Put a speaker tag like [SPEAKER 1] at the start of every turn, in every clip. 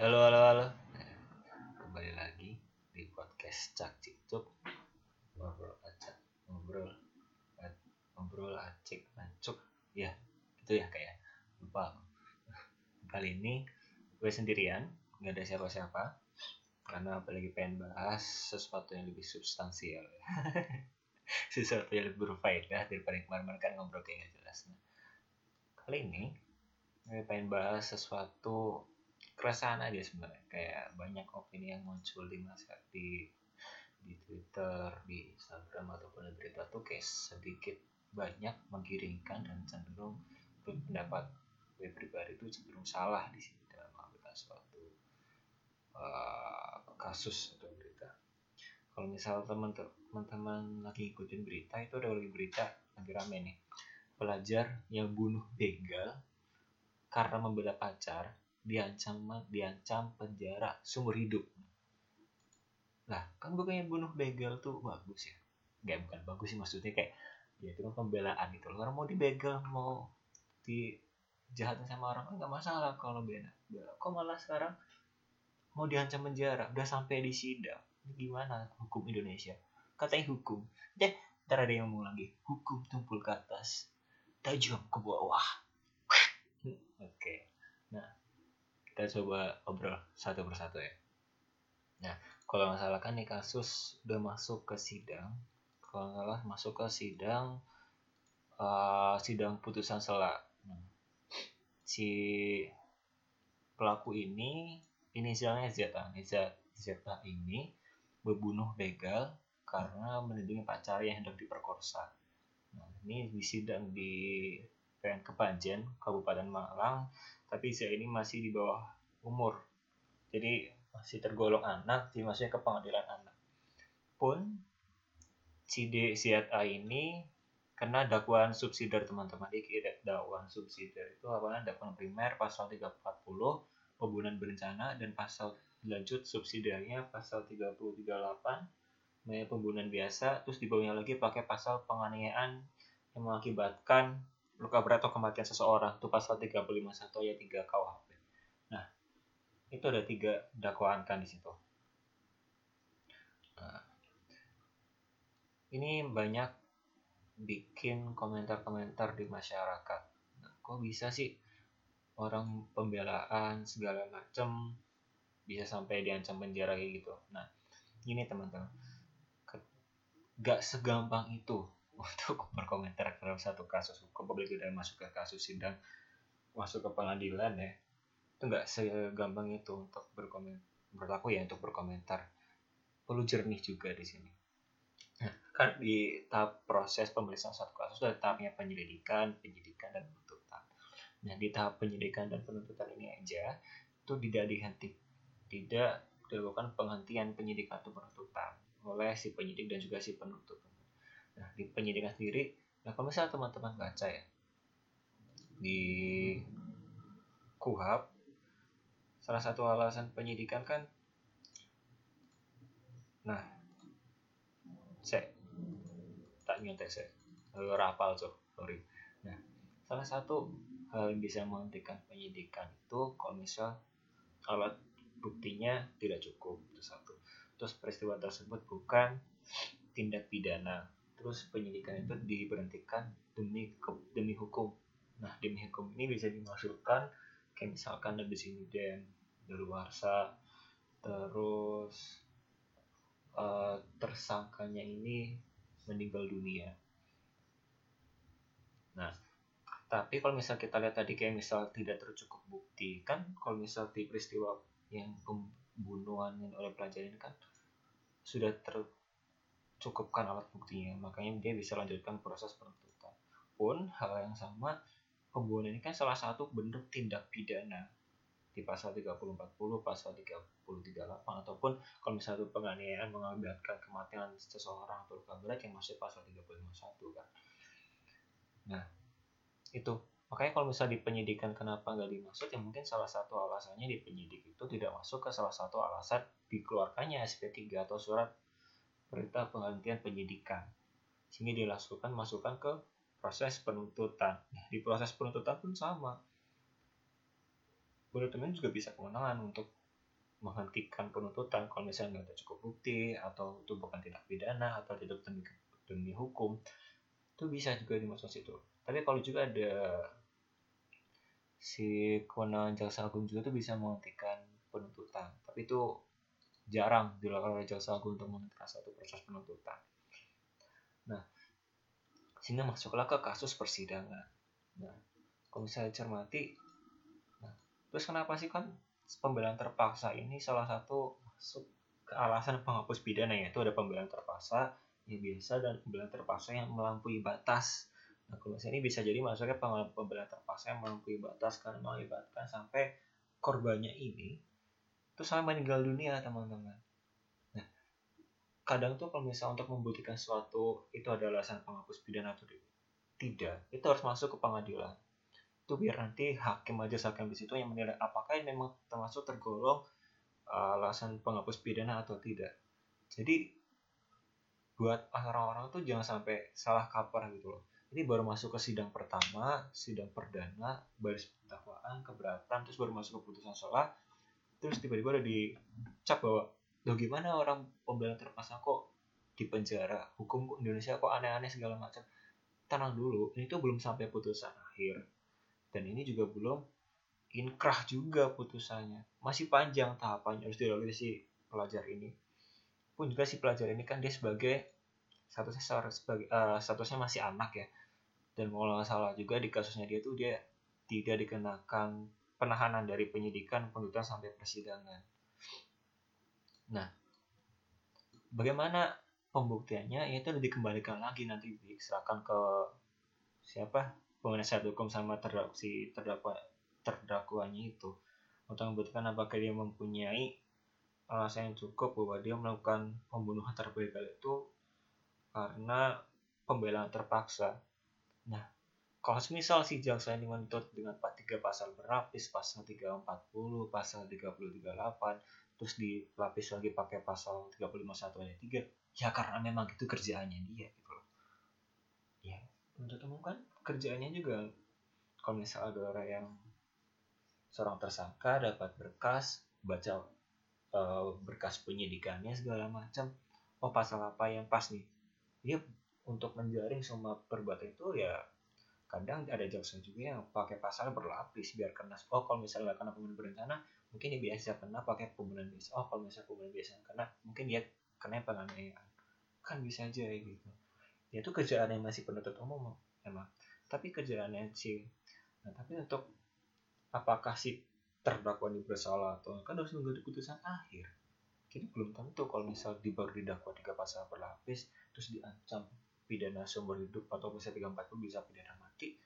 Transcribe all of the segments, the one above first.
[SPEAKER 1] Halo, halo, halo. Kembali lagi di podcast Cak Cicuk. Ngobrol acak, ngobrol, ngobrol acik, acuk. Ya, gitu ya kayak lupa. Kali ini gue sendirian, nggak ada siapa-siapa. Karena apalagi pengen bahas sesuatu yang lebih substansial. sesuatu yang lebih berfaedah daripada kemarin-kemarin kan ngobrol kayak gak jelas. Nah, kali ini gue pengen bahas sesuatu keresahan aja sebenarnya kayak banyak opini yang muncul di masa di di Twitter, di Instagram ataupun di berita tuh kayak sedikit banyak menggiringkan dan cenderung pendapat gue pribadi itu cenderung salah di sini dalam mengambil suatu uh, kasus atau berita. Kalau misal teman-teman lagi ikutin berita itu ada lagi berita lagi rame nih pelajar yang bunuh begal karena membela pacar diancam diancam penjara seumur hidup. Lah kan pengen bunuh begal tuh bagus ya. Nggak bukan bagus sih maksudnya kayak ya itu kan pembelaan gitu loh. Orang mau dibegal mau dijahatin sama orang kan nggak masalah kalau bela kok malah sekarang mau diancam penjara? Udah sampai di sidang. Gimana hukum Indonesia? Katanya hukum. Deh ntar ada yang ngomong lagi. Hukum tumpul ke atas. Tajam ke bawah. Oke. Okay. nah kita coba obrol satu persatu ya. Nah kalau nggak salah kan nih kasus udah masuk ke sidang kalau nggak salah masuk ke sidang uh, sidang putusan sela. Nah, si pelaku ini inisialnya ZA Z ZA ini berbunuh begal karena melindungi pacar yang hendak diperkosa. Nah ini di sidang di PN Kepanjen Kabupaten Malang tapi saya ini masih di bawah umur. Jadi masih tergolong anak jadi maksudnya ke pengadilan anak. Pun si D, A ini kena dakwaan subsidiar teman-teman. Ini dakwaan subsidiar itu apa dakwaan primer pasal 340 pembunuhan berencana dan pasal lanjut subsidiarnya pasal 338 namanya pembunuhan biasa. Terus di bawahnya lagi pakai pasal penganiayaan yang mengakibatkan luka berat atau kematian seseorang itu pasal 351 ayat 3 KUHP. Nah, itu ada tiga dakwaan kan di situ. Nah, ini banyak bikin komentar-komentar di masyarakat. Nah, kok bisa sih orang pembelaan segala macam bisa sampai diancam penjara kayak gitu. Nah, ini teman-teman, gak segampang itu untuk berkomentar dalam satu kasus hukum apalagi udah masuk ke kasus sidang masuk ke pengadilan ya itu nggak segampang itu untuk berkomentar berlaku ya untuk berkomentar. Perlu jernih juga di sini. Nah, kan di tahap proses pemeriksaan satu kasus ada tahapnya penyelidikan penyidikan dan penuntutan. Nah di tahap penyidikan dan penuntutan ini aja itu tidak dihenti tidak dilakukan penghentian penyidikan atau penuntutan oleh si penyidik dan juga si penuntut Nah, di penyidikan sendiri, nah kalau misalnya teman-teman baca ya, di KUHAP, salah satu alasan penyidikan kan, nah, saya tak nyontek saya, lalu rapal tuh, sorry. Nah, salah satu hal yang bisa menghentikan penyidikan itu kalau misal alat buktinya tidak cukup itu satu. Terus peristiwa tersebut bukan tindak pidana terus penyidikan itu diberhentikan demi demi hukum. Nah demi hukum ini bisa dimasukkan kayak misalkan habis insiden daluarsa terus uh, tersangkanya ini meninggal dunia. Nah tapi kalau misal kita lihat tadi kayak misal tidak tercukup bukti kan kalau misal di peristiwa yang pembunuhan oleh pelajar ini kan sudah tercukupkan alat buktinya. Makanya dia bisa lanjutkan proses penuntutan. Pun hal yang sama pembunuhan ini kan salah satu bentuk tindak pidana. Di pasal 3040, pasal 3038 ataupun kalau misalnya penganiayaan mengakibatkan kematian seseorang atau luka berat yang masih pasal 351 kan. Nah, itu. Makanya kalau misalnya di penyidikan kenapa nggak dimaksud ya mungkin salah satu alasannya di penyidik itu tidak masuk ke salah satu alasan dikeluarkannya SP3 atau surat perintah penghentian penyidikan. Sehingga dilakukan masukkan ke proses penuntutan. Nah, di proses penuntutan pun sama. Umum juga bisa kewenangan untuk menghentikan penuntutan kalau misalnya nggak ada cukup bukti atau itu bukan tindak pidana atau tidak demi, demi hukum. Itu bisa juga dimasuk situ. Tapi kalau juga ada si kewenangan jaksa agung juga tuh bisa menghentikan penuntutan. Tapi itu jarang dilakukan oleh jaksa agung untuk menghentikan satu proses penuntutan nah sehingga masuklah ke kasus persidangan nah kalau misalnya cermati nah terus kenapa sih kan pembelaan terpaksa ini salah satu masuk ke alasan penghapus pidana yaitu ada pembelaan terpaksa yang biasa dan pembelaan terpaksa yang melampaui batas. Nah, kalau misalnya ini bisa jadi masuknya pembelaan terpaksa yang melampaui batas karena mengakibatkan sampai korbannya ini itu sampai meninggal dunia, teman-teman. Nah, kadang tuh kalau misalnya untuk membuktikan sesuatu itu ada alasan penghapus pidana atau tidak, itu harus masuk ke pengadilan itu biar nanti hakim aja hakim di situ yang menilai apakah ini memang termasuk tergolong uh, alasan penghapus pidana atau tidak. Jadi buat orang-orang tuh jangan sampai salah kaprah gitu loh. Ini baru masuk ke sidang pertama, sidang perdana, baris dakwaan, keberatan, terus baru masuk ke putusan salah, terus tiba-tiba udah dicap bahwa, loh gimana orang pembelaan terpaksa kok di penjara, hukum Indonesia kok aneh-aneh segala macam. Tenang dulu, ini tuh belum sampai putusan akhir. Dan ini juga belum inkrah juga putusannya. Masih panjang tahapannya harus dilalui si pelajar ini. Pun juga si pelajar ini kan dia sebagai statusnya sebagai uh, statusnya masih anak ya. Dan kalau nggak salah juga di kasusnya dia tuh dia tidak dikenakan penahanan dari penyidikan penuntutan sampai persidangan. Nah bagaimana pembuktiannya? Itu dikembalikan lagi nanti diserahkan ke siapa? Penasihat hukum sama terdakwa si terdakwa terdakwanya itu. Untuk membuktikan apakah dia mempunyai alasan yang cukup bahwa dia melakukan pembunuhan terbegal itu karena pembelaan terpaksa. Nah, kalau misal si jaksa ini menuntut dengan 43 pasal berlapis, pasal 340, pasal 338, terus dilapis lagi pakai pasal 351 ayat 3, ya karena memang itu kerjaannya dia gitu loh. Ya, untuk umum kan kerjaannya juga kalau misal ada orang yang seorang tersangka dapat berkas baca uh, berkas penyidikannya segala macam oh pasal apa yang pas nih dia untuk menjaring semua perbuatan itu ya kadang ada jaksa juga yang pakai pasal berlapis biar kena oh kalau misalnya kena pembunuhan berencana mungkin dia biasa kena pakai pembunuhan biasa oh kalau misalnya pembunuhan biasa kena mungkin dia kena penganiayaan. Kan bisa aja gitu. Ya itu kerjaan yang masih penuntut umum emang. Tapi kerjaannya sih nah tapi untuk apakah si terdakwa ini bersalah atau kan harus menunggu keputusan akhir. Jadi belum tentu kalau misal di baru didakwa tiga pasal berlapis terus diancam pidana seumur hidup atau bisa tiga empat pun bisa pidana mati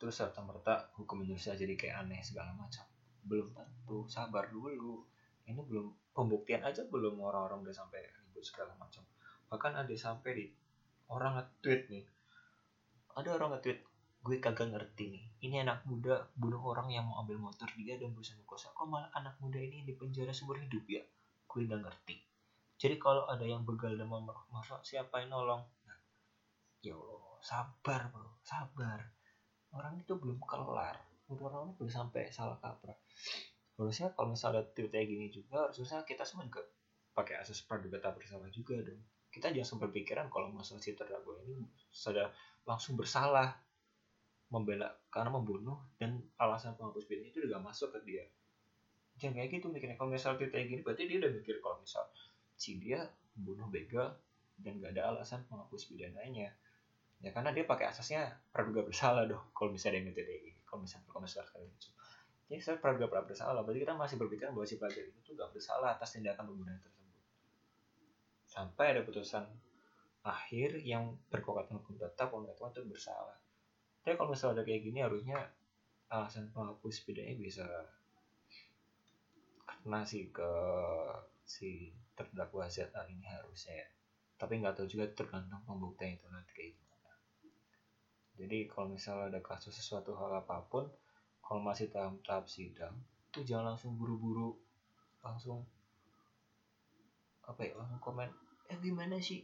[SPEAKER 1] terus serta merta hukum Indonesia jadi kayak aneh segala macam. Belum tentu sabar dulu. Ini belum pembuktian aja belum orang-orang udah sampai ribut segala macam. Bahkan ada sampai di orang nge-tweet nih. Ada orang nge-tweet gue kagak ngerti nih ini anak muda bunuh orang yang mau ambil motor dia dan berusaha kuasa. Kok malah anak muda ini di penjara seumur hidup ya? Gue nggak ngerti jadi kalau ada yang begal dan mau masa siapa yang nolong? Nah, ya Allah sabar bro sabar. Orang itu belum kelar. Orang belum sampai salah kaprah. Harusnya kalau misalnya tweet kayak gini juga harusnya kita semua juga pakai asas praduga tak bersalah juga dong. Kita jangan sampai pikiran kalau masalah si terdakwa ini sudah langsung bersalah membela karena membunuh dan alasan penghapus pidana itu juga masuk ke dia. Jangan kayak gitu mikirnya kalau misal dia kayak gini berarti dia udah mikir kalau misal si dia membunuh begal dan gak ada alasan penghapus pidananya. Ya karena dia pakai asasnya praduga bersalah dong kalau misalnya kayak gini kalau misalnya misalnya kayak gitu jadi saya praduga bersalah. Berarti kita masih berpikir bahwa si pelajar itu tuh gak bersalah atas tindakan pembunuhan tersebut. Sampai ada putusan akhir yang berkekuatan hukum tetap pengetahuan itu bersalah. Tapi kalau misalnya ada kayak gini harusnya alasan penghapus pidana bisa kena sih ke si terdakwa ZA ini harusnya ya. Tapi nggak tahu juga tergantung pembuktian itu nanti kayak gimana. Jadi kalau misalnya ada kasus sesuatu hal apa pun, kalau masih tahap tahap sidang, itu jangan langsung buru-buru langsung apa ya langsung komen eh gimana sih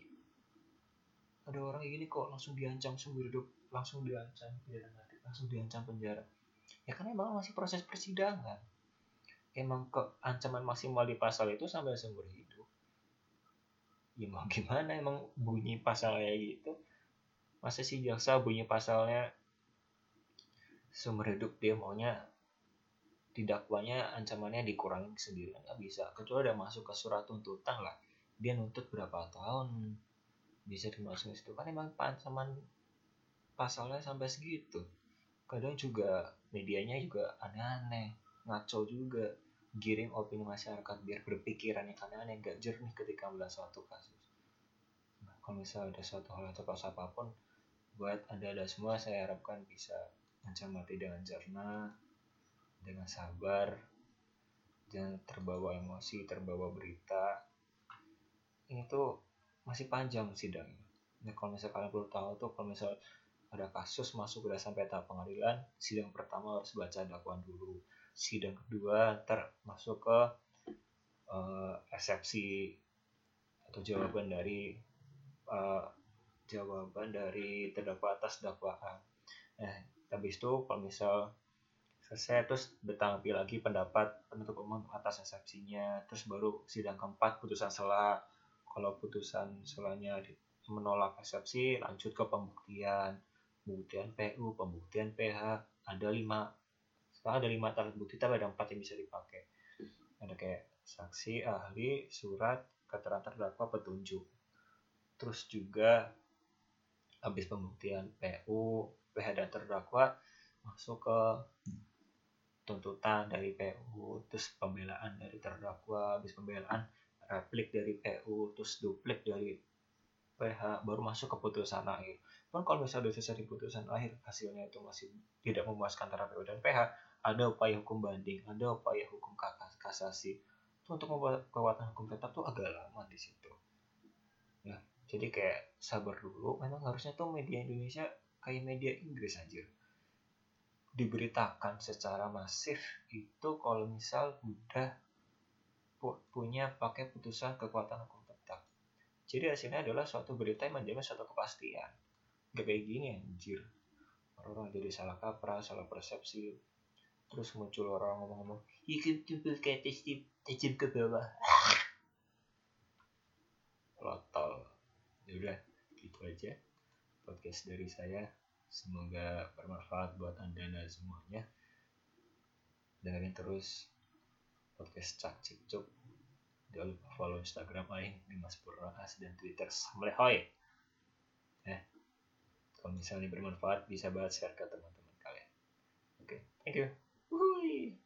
[SPEAKER 1] ada orang kayak gini kok langsung diancam seumur hidup langsung diancam pidana mati langsung diancam penjara ya karena emang masih proses persidangan emang ke ancaman maksimal di pasal itu sampai seumur hidup ya mau gimana emang bunyi pasalnya gitu? Masa sih jaksa bunyi pasalnya seumur hidup dia maunya didakwanya ancamannya dikurangin sendiri nggak bisa. Kecuali udah masuk ke surat tuntutan lah. Dia nuntut berapa tahun bisa dimasukin situ? Kan emang ancaman pasalnya sampai segitu. Kadang juga medianya juga aneh-aneh ngaco juga giring opini masyarakat biar berpikiran yang aneh-aneh gak jernih ketika melihat suatu kasus. Nah, kalau misalnya ada suatu hal atau kasus apa pun buat anda-anda semua saya harapkan bisa mencermati dengan jernih dengan sabar jangan terbawa emosi terbawa berita. Ini tuh masih panjang sidangnya. Nah kalau misalnya kalian perlu tahu tuh kalau misalnya ada kasus masuk udah sampai tahap pengadilan sidang pertama harus baca dakwaan dulu sidang kedua ntar masuk ke uh, eksepsi atau jawaban dari uh, jawaban dari terdakwa atas dakwaan. Nah habis itu kalau misal selesai terus bertanggapi lagi pendapat penuntut umum atas eksepsinya terus baru sidang keempat putusan sela. Kalau putusan selanya menolak eksepsi lanjut ke pembuktian. Pembuktian PU, pembuktian PH, ada lima sekarang ada lima alat bukti tapi ada empat yang bisa dipakai ada kayak saksi, ahli, surat, keterangan terdakwa, petunjuk terus juga habis pembuktian PU, PH dan terdakwa masuk ke tuntutan dari PU, terus pembelaan dari terdakwa, habis pembelaan replik dari PU, terus duplik dari PH, baru masuk ke putusan akhir. Pun kalau misalnya sudah selesai putusan akhir hasilnya itu masih tidak memuaskan antara PU dan PH, ada upaya hukum banding, ada upaya hukum kasasi. Itu untuk membuat kekuatan hukum tetap tuh agak lama di situ. Ya, jadi kayak sabar dulu. Memang harusnya tuh media Indonesia kayak media Inggris aja. Diberitakan secara masif itu kalau misal udah punya pakai putusan kekuatan hukum tetap. Jadi hasilnya adalah suatu berita yang menjamin suatu kepastian gak kayak gini anjir orang-orang jadi salah kaprah salah persepsi terus muncul orang ngomong-ngomong ikan tumpul kayak tajam tajam ke bawah. Lotol yaudah gitu aja podcast dari saya. Semoga bermanfaat buat anda dan semuanya. Dengerin terus podcast cak cik cuk. Jangan lupa follow instagram aing Dimas Purnas dan twitter Samlehoy eh kalau misalnya bermanfaat bisa banget share ke teman-teman kalian. Oke okay, thank you me.